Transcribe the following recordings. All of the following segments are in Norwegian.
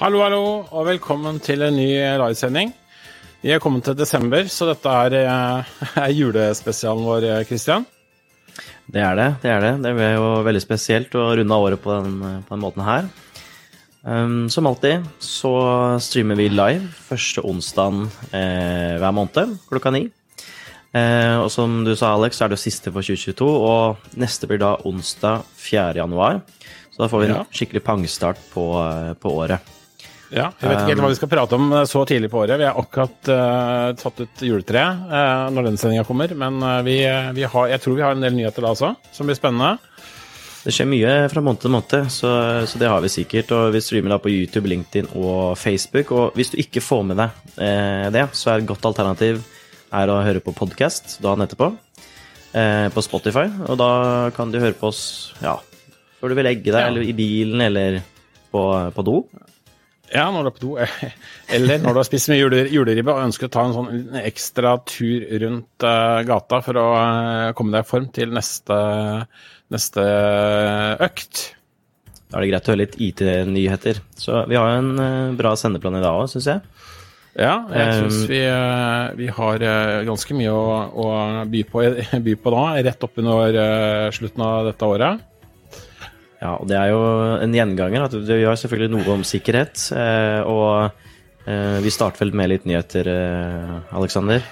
Hallo, hallo, og velkommen til en ny livesending. Vi er kommet til desember, så dette er, eh, er julespesialen vår, Kristian. Det er det. Det er det. Det blir jo veldig spesielt å runde av året på den, på den måten her. Um, som alltid så streamer vi live første onsdag eh, hver måned klokka ni. Eh, og som du sa, Alex, så er det siste for 2022, og neste blir da onsdag 4. januar. Så da får vi en Ja. skikkelig pangstart på, eh, på året. Ja, jeg vet ikke helt hva vi skal prate om eh, så tidlig på året. Vi har akkurat uh, tatt ut juletreet uh, når den sendinga kommer, men uh, vi, vi har, jeg tror vi har en del nyheter da også, som blir spennende. Det skjer mye fra måned til måned, så, så det har vi sikkert. Og vi streamer da på YouTube, LinkedIn og Facebook. Og hvis du ikke får med deg eh, det, så er et godt alternativ er å høre på podkast dagen etterpå. Eh, på Spotify. Og da kan du høre på oss ja, før du vil legge deg, Ja. eller i bilen, eller på, på do. Ja, når du er på do, eller når du har spist mye juleribbe og ønsker å ta en sånn ekstra tur rundt eh, gata for å eh, komme deg i form til neste, neste økt. Da er det greit å høre litt IT-nyheter. Så vi har en eh, bra sendeplan i dag òg, syns jeg. Ja, jeg Um, syns vi, vi har ganske mye å, å by, på, by på da, rett oppunder slutten av dette året. Ja, og det er jo en gjenganger. at Vi har selvfølgelig noe om sikkerhet. eh, Og eh, vi starter vel med litt nyheter, eh, Aleksander.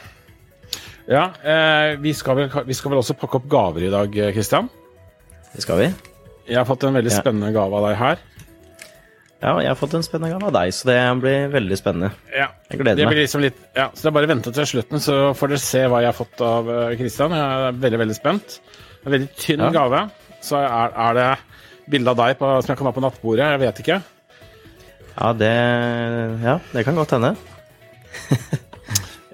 Ja, eh, vi, skal vel, vi skal vel også pakke opp gaver i dag, Kristian. Det skal vi. Jeg har fått en veldig spennende gave av deg her. Ja, jeg har fått en spennende gave av deg, så det blir veldig spennende. Ja, Jeg gleder det meg. blir liksom litt, ja, så det er bare å vente til slutten, så får dere se hva jeg har fått av Kristian. Jeg er veldig, veldig spent. En veldig tynn Ja. gave. Så er, er det bilde av deg på, som jeg kan ha på nattbordet. Jeg vet ikke. Ja, det Ja, det kan godt hende.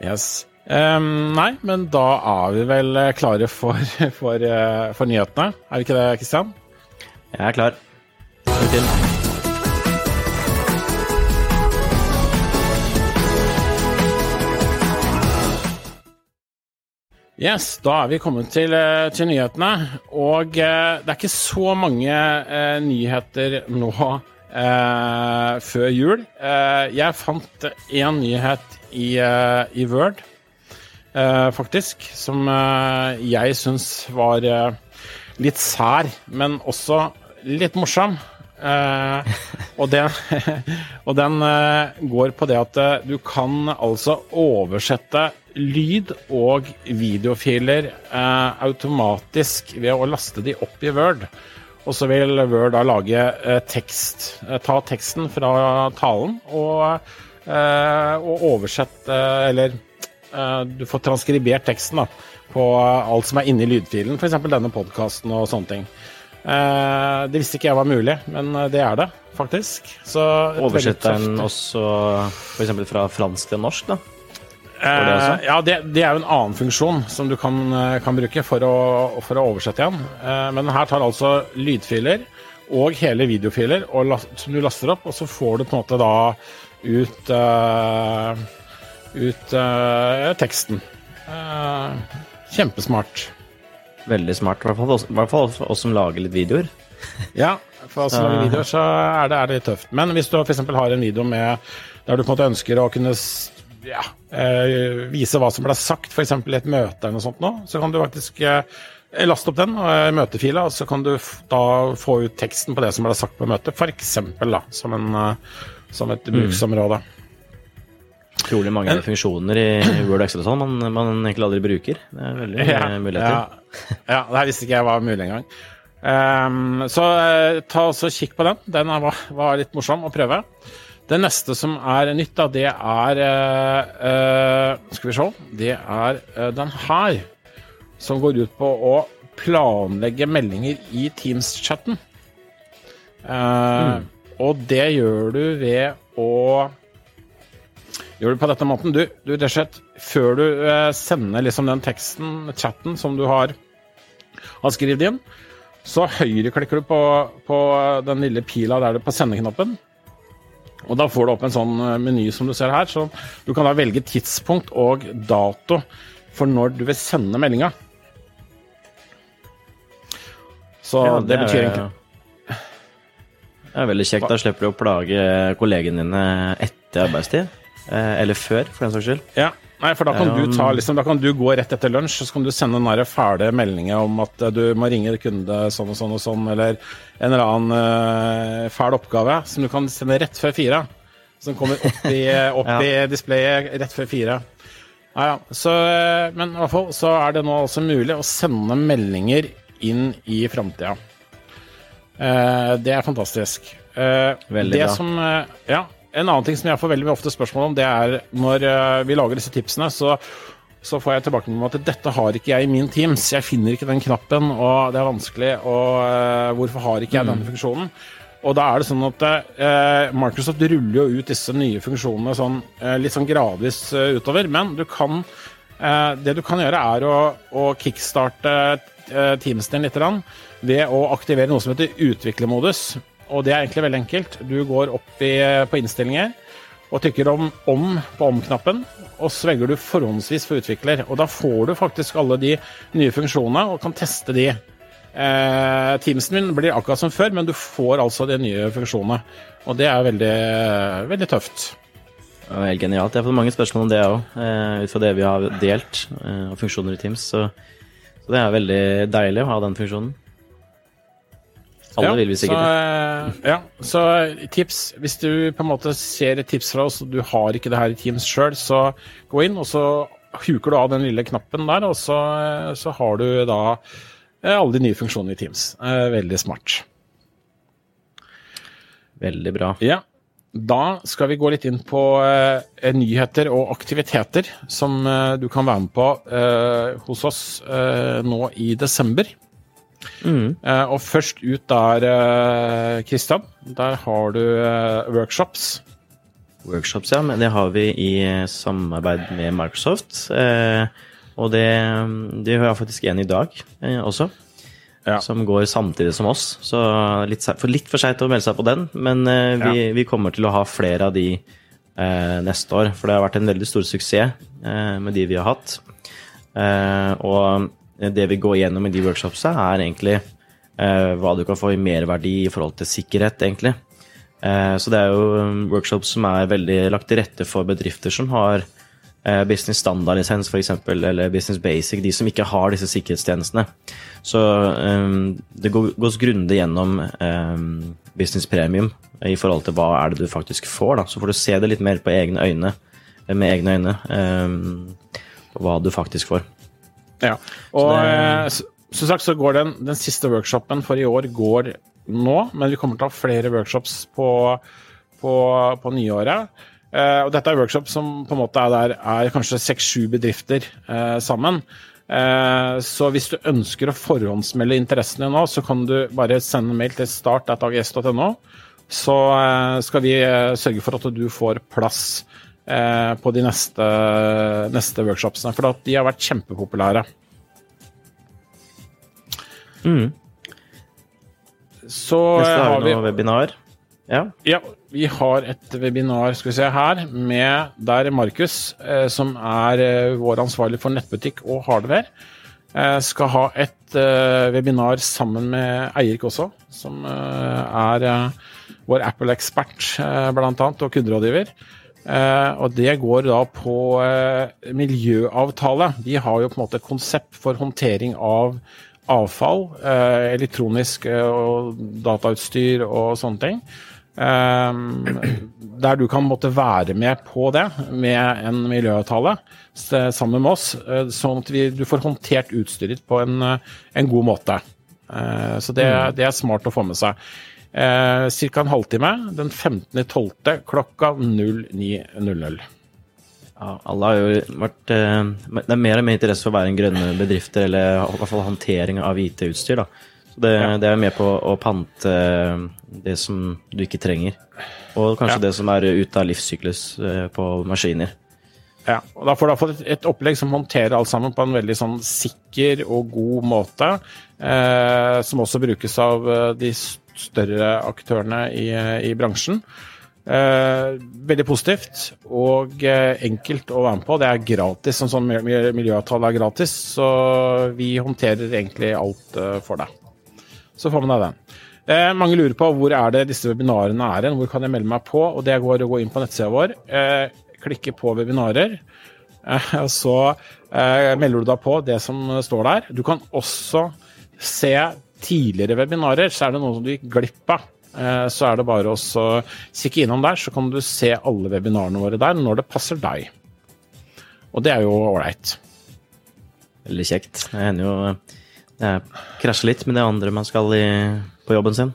Yes. Um, nei, men da er vi vel eh, klare for, for, eh, for nyhetene. Er vi ikke det, Kristian? Jeg er klar. Lykke til. Yes, da er vi kommet til, eh, til nyhetene. Og eh, det er ikke så mange eh, nyheter nå eh, før jul. Eh, jeg fant én nyhet i, eh, i Word, faktisk, som jeg syns var litt sær, men også litt morsom. Eh, og den, og den eh, går på det at eh, du kan altså oversette lyd og videofiler eh, automatisk ved å laste de opp i Word. Og så vil Word da lage eh, tekst. Eh, ta teksten fra talen og, og oversette Eller du får transkribert teksten da, på alt som er inni lydfilen, f.eks. denne podkasten og sånne ting. Eh, det visste ikke jeg var mulig, men eh, det er det faktisk. Så Oversetter den også f.eks. fra fransk til norsk, da? Eh, det ja, det, det er jo en annen funksjon som du kan, kan bruke for å, for å oversette igjen. Men her tar altså lydfiler og hele videofiler og last, som du laster opp, og så får du på en måte da ut, uh, ut uh, teksten. Uh, kjempesmart. Veldig smart. I hvert fall oss, i hvert fall oss som lager litt videoer. Ja, for oss som lager videoer, så er det, er det litt tøft. Men hvis du f.eks. har en video med der du på en måte ønsker å kunne ja, eh, vise hva som ble sagt, f.eks. i et møte eller noe sånt nå, så kan du faktisk eh, laste opp den eh, møtefila, og så kan du da få ut teksten på det som ble sagt på møtet, f.eks. som, en, som et bruksområde. Utrolig mange funksjoner i Word Excel og sånn man, man egentlig aldri bruker. Det er veldig Ja, muligheter. ja, ja, det her visste ikke jeg var mulig engang. Um, så uh, ta også kikk på den. Den er- var, var litt morsom å prøve. Det neste som er nytt, da, det er uh, uh, Skal vi se. Det er den her. Som går ut på å planlegge meldinger i Teams-chatten. Mm. Og det gjør du ved å Gjør du på dette måten? Du, du slett, før du eh, sender liksom den teksten, chatten, som du har, har skrevet inn, så høyreklikker du på, på den lille pila der du på sendeknappen. Og da får du opp en sånn eh, meny som du ser her. Så du kan da velge tidspunkt og dato for når du vil sende meldinga. Så Ja, det, betyr er- egentlig Det er veldig kjekt. Da slipper du å plage kollegene dine etter arbeidstid. Eh, eller før, for den saks skyld. Ja, Nei, for da kan, du ta, liksom, da kan du gå rett etter lunsj og så kan du sende den fæle meldinga om at du må ringe kunde sånn og sånn og sånn, eller en eller annen uh, fæl oppgave som du kan sende rett før fire. Som kommer opp i, opp ja. i displayet rett før fire. Ja, ja. Så, eh, men i hvert fall så er det nå altså mulig å sende meldinger inn i framtida. Uh, det er fantastisk. Uh, Veldig det bra. Som, ja, en annen ting som jeg får veldig ofte spørsmål om, det er når uh, vi lager disse tipsene, så, så får jeg tilbake med at dette har ikke jeg i min Teams. Jeg finner ikke den knappen, og det er vanskelig. Og uh, hvorfor har ikke jeg denne funksjonen? Og da er det sånn at eh, Microsoft ruller jo ut disse nye funksjonene sånn, litt sånn gradvis utover, men du kan Det du kan gjøre, er å, å kickstarte Teams din litt ved å aktivere noe som heter utviklermodus. Og det er egentlig veldig enkelt. Du går opp i, på innstillinger og trykker om, om på om-knappen, og så velger du forhåndsvis for utvikler. Og da får du faktisk alle de nye funksjonene og kan teste de. Eh, Teamsen min blir akkurat som før, men du får altså de nye funksjonene. Og det er veldig, veldig tøft. Helt genialt. Jeg har fått mange spørsmål om det òg, eh, ut fra det vi har delt og av funksjoner i Teams. Så, så det er veldig deilig å ha den funksjonen. Alle ja, vil vi sikkert. Så, eh, ja, så tips Hvis du på en måte ser et tips fra oss, og du har ikke det her i Teams sjøl, så gå inn, og så huker du av den lille knappen der, og så, så har du da eh, alle de nye funksjonene i Teams. Veldig smart. Veldig bra. Ja. Da skal vi gå litt inn på uh, nyheter og aktiviteter som uh, du kan være med på uh, hos oss nå i desember. Mm. Uh, og først ut der, Kristian. Uh, der har du uh, workshops. Workshops, ja. Men det har vi i samarbeid med Microsoft. og det, det har jeg faktisk en i dag også. Ja. Som går samtidig som oss. Så litt for, litt for seint å melde seg på den. Men vi, ja. vi, kommer til å ha flere av de neste år. For det har vært en veldig stor suksess med de vi har hatt. og det vi går gjennom i de workshopsa, er egentlig eh, hva du kan få i merverdi i forhold til sikkerhet, egentlig. Eh, så det er jo um, workshops som er veldig lagt til rette for bedrifter som har eh, business standard-lisens, f.eks., eller business basic, de som ikke har disse sikkerhetstjenestene. Så um, det gås grundig gjennom um, business premium i forhold til hva er det du faktisk får. Da. Så får du se det litt mer på egne øyne, med egne øyne, hva du faktisk får. Ja. Og det... som sagt så går den, den siste workshopen for i år går nå, men vi kommer til å ha flere workshops på, på, på nyåret. Uh, og dette er workshop som på en måte er der er kanskje seks-sju bedrifter uh, sammen. Uh, så hvis du ønsker å forhåndsmelde interessene nå, så kan du bare sende mail til start.ags.no. Så skal vi sørge for at du får plass eh, på de neste, neste workshopsene. For de har vært kjempepopulære. Mm. Så Neste har vi noe webinar. Ja. ja. Vi har et webinar skal vi se her, med der Markus, eh, som er eh, vår ansvarlig for nettbutikk og hardware, eh, skal ha et eh, webinar sammen med Eirik også, som eh, er eh, vår Apple-ekspert, blant annet, og kunderådgiver. Uh, og det går da på uh, miljøavtale. De har jo på en måte et konsept for håndtering av avfall, uh, elektronisk og datautstyr og sånne ting. der du kan måtte være med på det med en miljøavtale sammen med oss, sånn at vi, du får håndtert utstyret på en, en god måte. så det, mm. det er smart å få med seg eh, ca. en halvtime den 15.12. klokka 09.00. Ja, alle har jo vært eh, Det er mer og mer interesse for å være en grønne bedrifter, eller i hvert fall håndtering av IT-utstyr. da. Så det, ja. det, er med på å pante eh, det som du ikke trenger. Og kanskje ja. det som er ute av livssyklus eh, på maskiner. Ja, og Da får du et opplegg som håndterer alt sammen på en veldig sånn sikker og god måte. Eh, som også brukes av de større aktørene i, i bransjen. Eh, veldig positivt og eh, enkelt å være med på. Det er gratis. En sånn miljøavtale er gratis, så vi håndterer egentlig alt eh, for deg. Så får man deg den. Eh, mange lurer på hvor er det disse webinarene er hvor kan jeg melde meg på? Og det går å gå inn på nettsida vår, eh, klikke på webinarer. Eh, så eh, melder du deg på det som står der. Du kan også se tidligere webinarer, så er det noe som du gikk glipp av. Eh, så er det bare å kikke innom der, så kan du se alle webinarene våre der når det passer deg. Og det er jo ålreit. Veldig kjekt. Det hender jo jeg krasjer litt med det andre man skal i på jobben sin.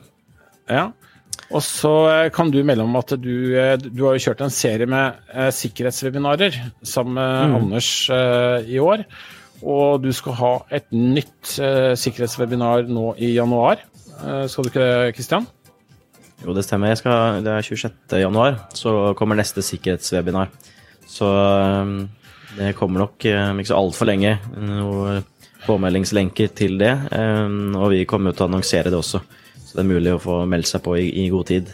Ja. Og så eh, kan du melde om at du, eh, du har jo kjørt en serie med sikkerhetswebinarer sammen med mm. Anders i år. Og du skal ha et nytt eh, sikkerhetswebinar nå i januar. Eh, skal du ikke det, Kristian? Jo, det stemmer. Skal, det er 26. januar, så kommer neste sikkerhetswebinar. Så det kommer nok ikke så altfor lenge noen påmeldingslenker til det. Og vi kommer til å annonsere det også. Så det er mulig å få meldt seg på i, i god tid.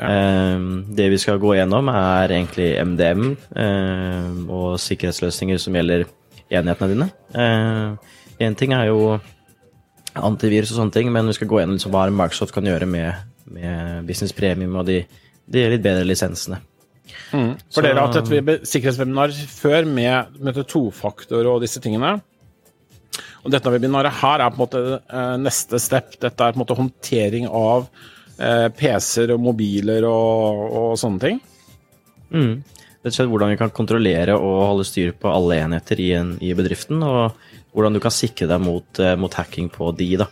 Ja. Eh, det vi skal gå gjennom, er egentlig MDM eh, og sikkerhetsløsninger som gjelder enhetene dine. Én eh, ting er jo antivirus og sånne ting, men vi skal gå gjennom liksom hva Microsoft kan gjøre med, med Business Premium og de, de litt bedre lisensene. Mm. For Så, dere har hatt et sikkerhetswebinar før med, med tofaktor og disse tingene. Og dette webinaret her er på en måte eh, neste step. Dette er på en måte håndtering av eh, PC-er og mobiler og, og sånne ting. Mm. Rett og slett hvordan vi kan kontrollere og holde styr på alle enheter i, en, i bedriften, og hvordan du kan sikre deg mot, uh, mot hacking på de. da.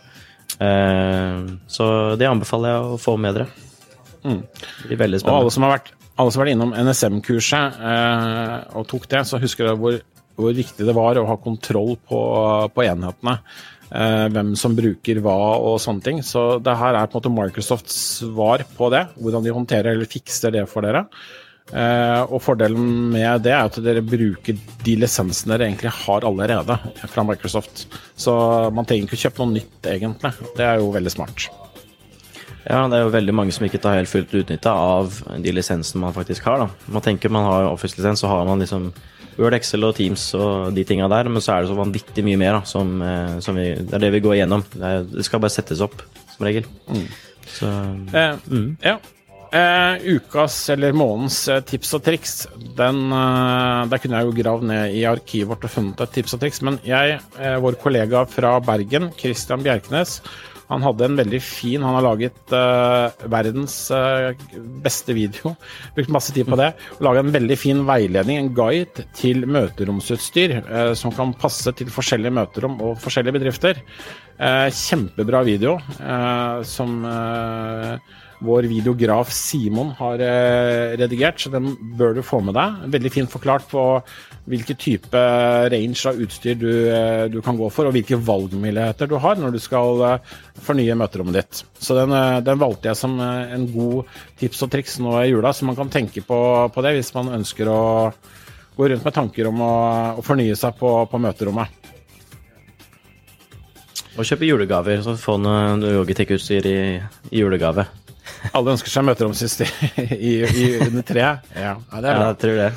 Uh, så det anbefaler jeg å få med dere. Mm. Det blir veldig spennende. Og alle som har vært, som har vært innom NSM-kurset uh, og tok det, så husker dere hvor hvor viktig det var å ha kontroll på, på enhetene. Eh, hvem som bruker hva og sånne ting. Så det her er på en måte Microsofts svar på det. Hvordan de håndterer eller fikser det for dere. Eh, og fordelen med det er at dere bruker de lisensene dere egentlig har allerede fra Microsoft. Så man trenger ikke å kjøpe noe nytt, egentlig. Det er jo veldig smart. Ja, det er jo veldig mange som ikke tar helt fullt utnytta av de lisensene man faktisk har. da. Man tenker man har Office-lisens, så har man liksom Word, Excel og Teams og de tinga der, men så er det så vanvittig mye mer da, som, eh, som vi, det er det vi går igjennom. Det, skal bare settes opp, som regel. Mm. Så, eh, mm. Ja. Eh, ukas eller månedens eh, tips og triks, den eh, Der kunne jeg jo gravd ned i arkivet vårt og funnet et tips og triks, men jeg, eh, vår kollega fra Bergen, Christian Bjerknes, han hadde en veldig fin Han har laget uh, verdens uh, beste video. Brukt masse tid på det. Laga en veldig fin veiledning, en guide til møteromsutstyr uh, som kan passe til forskjellige møterom og forskjellige bedrifter. kjempebra video som vår videograf Simon har eh, redigert, så den bør du få med deg. Veldig fint forklart på hvilken type range av utstyr du, eh, du, kan gå for, og hvilke valgmuligheter du har når du skal eh, fornye møterommet ditt. Så den, den, valgte jeg som en god tips og triks nå i jula, så man kan tenke på, på det hvis man ønsker å gå rundt med tanker om å, å fornye seg på, på møterommet. Og kjøpe julegaver, så få noe Logitech-utstyr i, i julegave. Alle ønsker seg møteromsystem i, i, under treet. Ja, ja, det er bra. Ja, jeg tror det.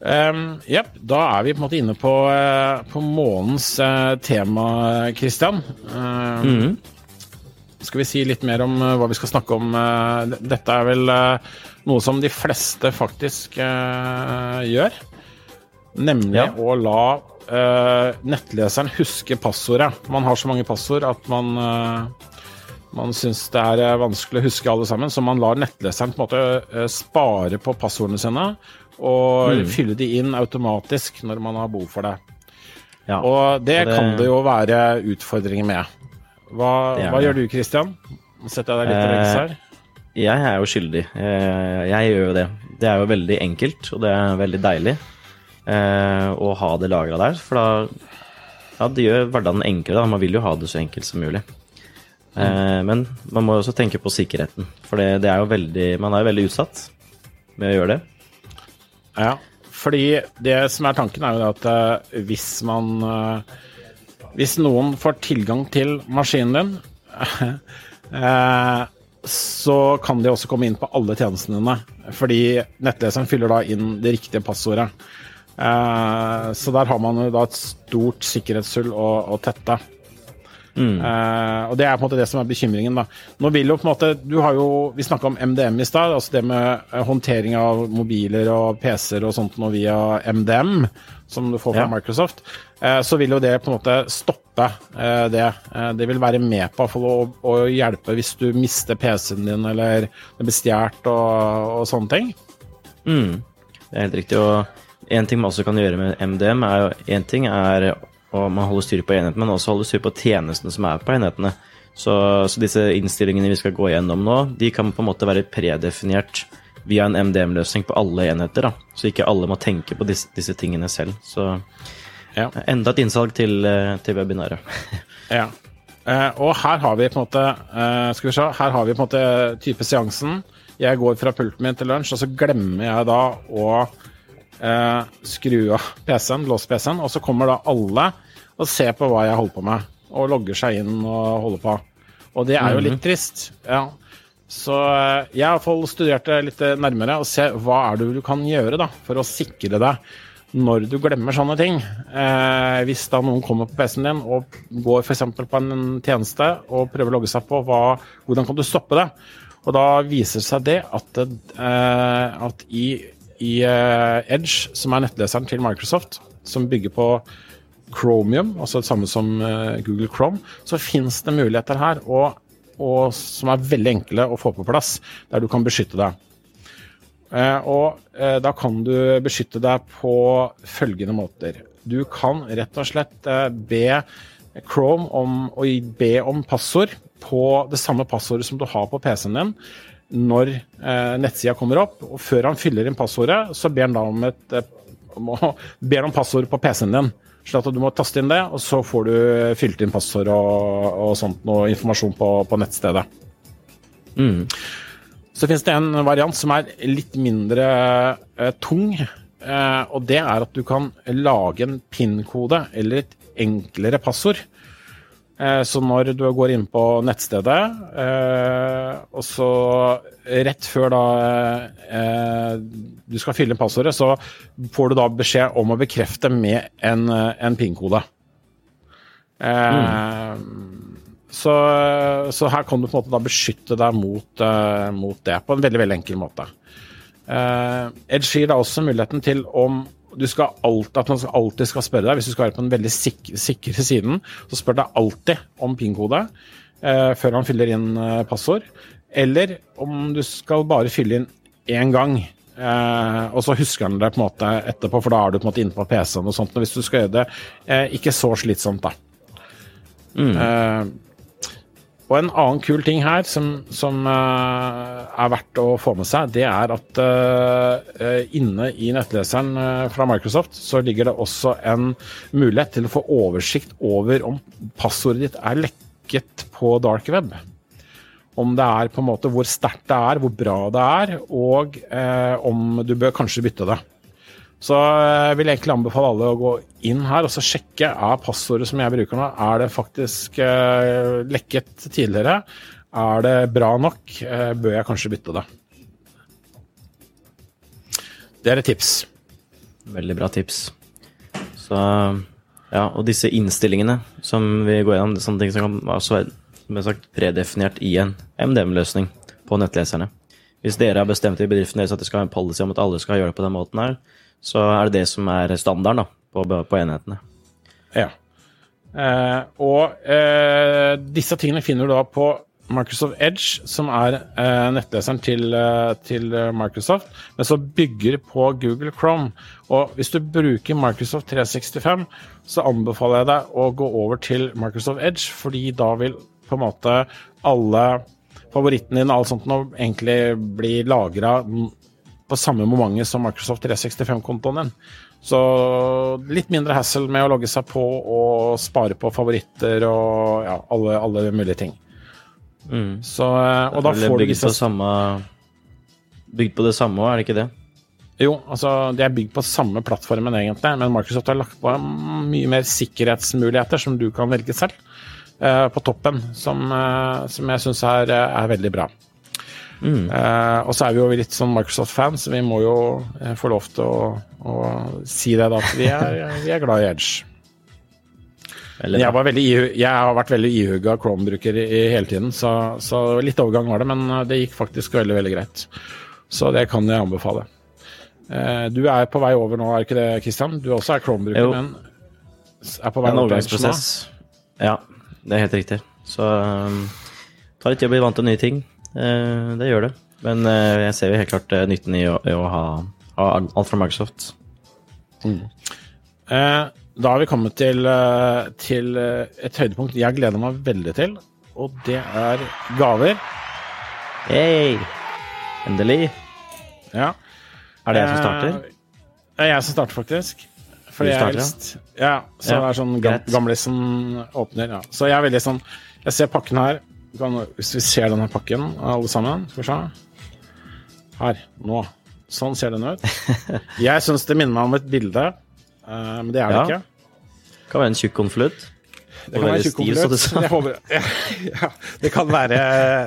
Um, yep, da er vi på en måte inne på, uh, på månens uh, tema, Christian. Uh, mm. Skal vi si litt mer om hva vi skal snakke om? dette er vel noe som de fleste faktisk gjør. Nemlig ja. å la nettleseren huske passordet. Man har så mange passord at man man syns det er eh, vanskelig å huske alle sammen, så man lar nettleseren på en måte eh, spare på passordene sine og mm. fylle de inn automatisk når man har behov for det. Ja, og det, det, kan det jo være utfordringer med. Hva, hva gjør du, Christian? Setter jeg deg litt til veggs her. Eh, jeg er jo skyldig. Jeg gjør jo det. Det er jo veldig enkelt, og det er veldig deilig å ha det lagra der. For da ja, det gjør hverdagen enklere. Da. Man vil jo ha det så enkelt som mulig. Mm. Men man må også tenke på sikkerheten, for det, det er jo veldig, man er jo veldig utsatt med å gjøre det. Ja, fordi det som er tanken, er jo at uh, hvis man uh, Hvis noen får tilgang til maskinen din, uh, så kan de også komme inn på alle tjenestene dine. Fordi nettleseren fyller da inn det riktige passordet. så der har man jo da et stort sikkerhetshull å, å tette. Mm. Uh, og det er på en måte det som er bekymringen. da. Nå vil jo på en måte, du har jo, Vi snakka om MDM i stad, altså det med håndtering av mobiler og PC-er og sånt nå via MDM, som du får fra ja. Microsoft. Uh, så vil jo det på en måte stoppe uh, det. det vil være med på å, å, hjelpe hvis du mister PC-en din eller det blir stjålet og, og, sånne ting. Mm. Det er helt riktig. og en ting man også kan gjøre med MDM, er jo én ting er og man holder styr på enhetene, men også holder styr på tjenestene som er på enhetene. Så, så, disse innstillingene vi skal gå gjennom nå, de kan på en måte være predefinert via en MDM-løsning på alle enheter. da, Så ikke alle må tenke på disse, disse tingene selv. Så ja. enda et innsalg til, eh, til webinaret. ja. Eh, og her har vi på en måte eh, Skal vi se, her har vi på en måte type seansen. Jeg går fra pulten min til lunsj, og så glemmer jeg da å eh, skru av PC-en, låse PC-en, og så kommer da alle og ser på hva jeg holder på med, og logger seg inn og holder på. Og det er jo litt mhm. trist. ja. Så eh, jeg har iallfall studert det litt nærmere og ser hva er det du kan gjøre da, for å sikre deg når du glemmer sånne ting. Eh, hvis da noen kommer på PC-en din og går f.eks. på en tjeneste og prøver å logge seg på, hva, hvordan kan du stoppe det? Og da viser seg det at, eh, at i i uh, Edge, som er nettleseren til Microsoft, som bygger på Chromium, altså det samme som uh, Google Chrome, så finnes det muligheter her og, og, som er veldig enkle å få på plass, der du kan beskytte deg. Uh, og da kan du beskytte deg på følgende måter. Du kan rett og slett be Chrome om å be om passord på det samme passordet som du har på PC-en din når eh, nettsida kommer opp. og Før han fyller inn passordet, så ber han da om et om, å, ber om passord på PC-en din. Slik at du må taste inn det, og så får du fylt inn passord og, og sånt noe informasjon på, på nettstedet. Mm. Så finnes det en variant som er litt mindre eh, tung. Eh, og det er at du kan lage en PIN-kode eller et enklere passord Eh, så når du går inn på nettstedet, eh, og så rett før da eh, du skal fylle inn passordet, så får du da beskjed om å bekrefte med en, en PIN-kode. Mm. Så, så, her kan du på en måte da beskytte deg mot, mot det på en veldig, veldig enkel måte. Edge gir da også muligheten til om du skal alltid, at man alltid skal spørre deg, hvis du skal være på den veldig sikre, sikre siden, så spør deg alltid om PIN-kode eh, før han fyller inn eh, passord. Eller om du skal bare fylle inn én gang, eh, og så husker han det på en måte etterpå, for da er du på en måte inne på PC-en og sånt. Og hvis du skal gjøre det eh, ikke så slitsomt, da. Mm. Eh, og en annen kul ting her som, som uh, er verdt å få med seg, det er at uh, inne i nettleseren fra Microsoft så ligger det også en mulighet til å få oversikt over om passordet ditt er lekket på dark web. Om det er på en måte hvor sterkt det er, hvor bra det er, og om du bør kanskje bytte det. Så jeg vil egentlig anbefale alle å gå inn her og så sjekke er passordet som jeg bruker nå, er det faktisk uh, lekket tidligere. Er det bra nok? Uh, bør jeg kanskje bytte det? Det er et tips. Veldig bra tips. Så ja, og disse innstillingene som vi går gjennom, sånne ting som kan være sagt, predefinert i en MDM-løsning på nettleserne. Hvis dere har bestemt i bedriften deres at det skal ha en policy om at alle skal gjøre det på den måten her, så er det det som er standarden da, på, på enhetene. Ja. Eh, og eh, disse tingene finner du da på Microsoft Edge, som er eh, nettleseren til, eh, til, Microsoft, men som bygger på Google Chrome. Og hvis du bruker Microsoft 365, så anbefaler jeg deg å gå over til Microsoft Edge, fordi da vil på en måte alle favorittene dine og alt sånt nå egentlig bli lagra på samme momentet som Microsoft 365-kontoen din. Så litt mindre hassle med å logge seg på og spare på favoritter og ja, alle, alle mulige ting. Mm. Så, eh, og da får du disse samme, Bygd på det samme òg, er det ikke det? Jo, altså det er bygd på samme plattformen egentlig, men Microsoft har lagt på mye mer sikkerhetsmuligheter som du kan velge selv, eh, på toppen, som, eh, som jeg syns er, er veldig bra. Mm. Uh, og så er vi jo litt sånn Microsoft-fans, så vi må jo uh, få lov til å, å, si det, da. At vi er, vi er glad i Edge. Jeg, var veldig, jeg har vært veldig ihuga Chrome-bruker i, hele tiden, så, så litt overgang var det, men eh, det gikk faktisk veldig, veldig greit. Så det kan jeg anbefale. Eh, du er på vei over nå, er ikke det, Christian? Du også er Chrome-bruker, men er på vei En overgangsprosess. Ja, det er helt riktig. Så um, tar litt tid å bli vant til nye ting. Eh, det gjør det. Men eh, jeg ser jo helt klart eh, nytten i å, i å ha, ha alt fra Microsoft. Eh, da har vi kommet til, til et høydepunkt jeg gleder meg veldig til, og det er gaver. Hey! Endelig. Ja. Er det jeg som starter? Det er jeg som starter, faktisk. Fordi starter, jeg er ja? eldst. Ja, så Ja, det er sånn gam gamlisen åpner. Ja. Så jeg er veldig sånn Jeg ser pakken her. Kan, hvis vi ser denne pakken, alle sammen Skal vi se. Her. Nå. Sånn ser den ut. Jeg syns det minner meg om et bilde, eh, men det er det Ja. ikke. Kan være en tjukk konvolutt. Det kan være håper ja, det, kan være,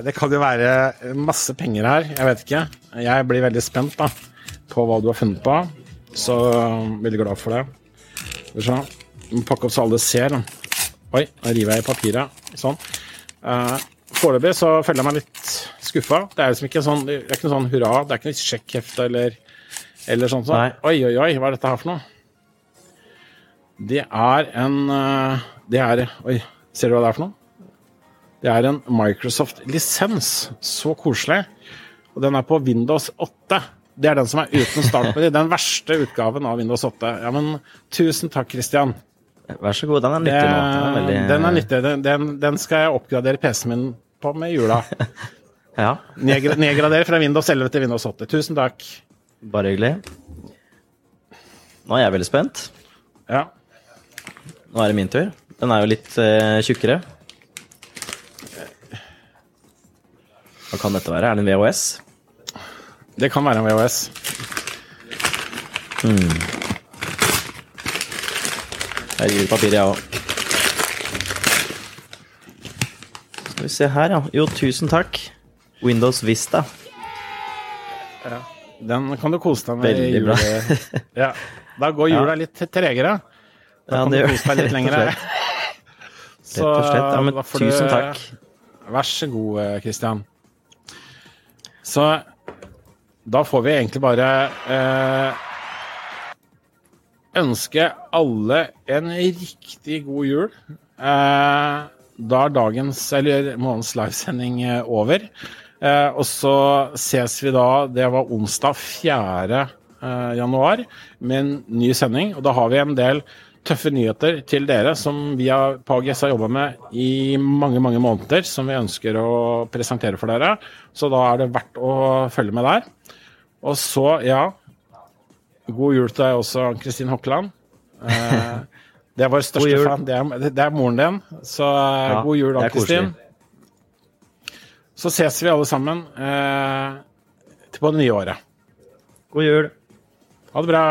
det kan jo være masse penger her. Jeg vet ikke. Jeg blir veldig spent da, på hva du har funnet på. Så um, veldig glad for det. Skal vi pakke opp så alle ser. Oi, nå river jeg i papiret. Sånn. Uh, Foreløpig så føler jeg meg litt skuffa. Det er liksom ikke sånn, det er ikke noe sånn hurra. Det er ikke noe sjekkhefte eller, eller sånn. sånn. Oi, oi, oi, hva er dette her for noe? Det er en eh, Det er Oi, ser du hva det er for noe? Det er en Microsoft-lisens. Så koselig. Og den er på Windows 8. Det er den som er uten startmeny. Den verste utgaven av Windows 8. Ja, men tusen takk, Christian. Vær så god. Den er nyttig nå. Den er, veldig, den er nyttig. Den, den, den skal jeg oppgradere PC-en min på med jula. Ja, Nedgra- Nedgradere fra Windows 11 til Windows 80. Tusen takk. bare hyggelig. Nå er jeg veldig spent. Ja. Nå er det min tur. Den er jo litt eh, tjukkere. Hva kan dette være? Er det en VHS? Det kan være en VHS. Jeg gir papir, jeg òg. Skal vi se her, ja. Jo, tusen takk. Windows Vista. Den kan du kose deg med i Veldig bra. jule- ja. Da går jula litt tregere. Da Ja, kan det du kose deg litt lenger. Så Rett og slett. Ja, men du- tusen takk. Vær så god, Kristian. Christian. Så da får vi egentlig bare eh, ønske alle en riktig god jul. Eh, da er dagens, eller månedens livesending eh, over. Eh, og så ses vi da, det var onsdag 4. Eh, januar, med en ny sending. Og da har vi en del tøffe nyheter til dere som vi har, på AGS har jobba med i mange mange måneder, som vi ønsker å presentere for dere. Så da er det verdt å følge med der. Og så, ja God jul til deg også, Kristin Hokkeland. Eh, det er vår største fan. Det er, det er moren din. Så eh, Ja, god jul da, det er koselig. Kristin. Så ses vi alle sammen eh, til på det nye året. God jul. Ha det bra.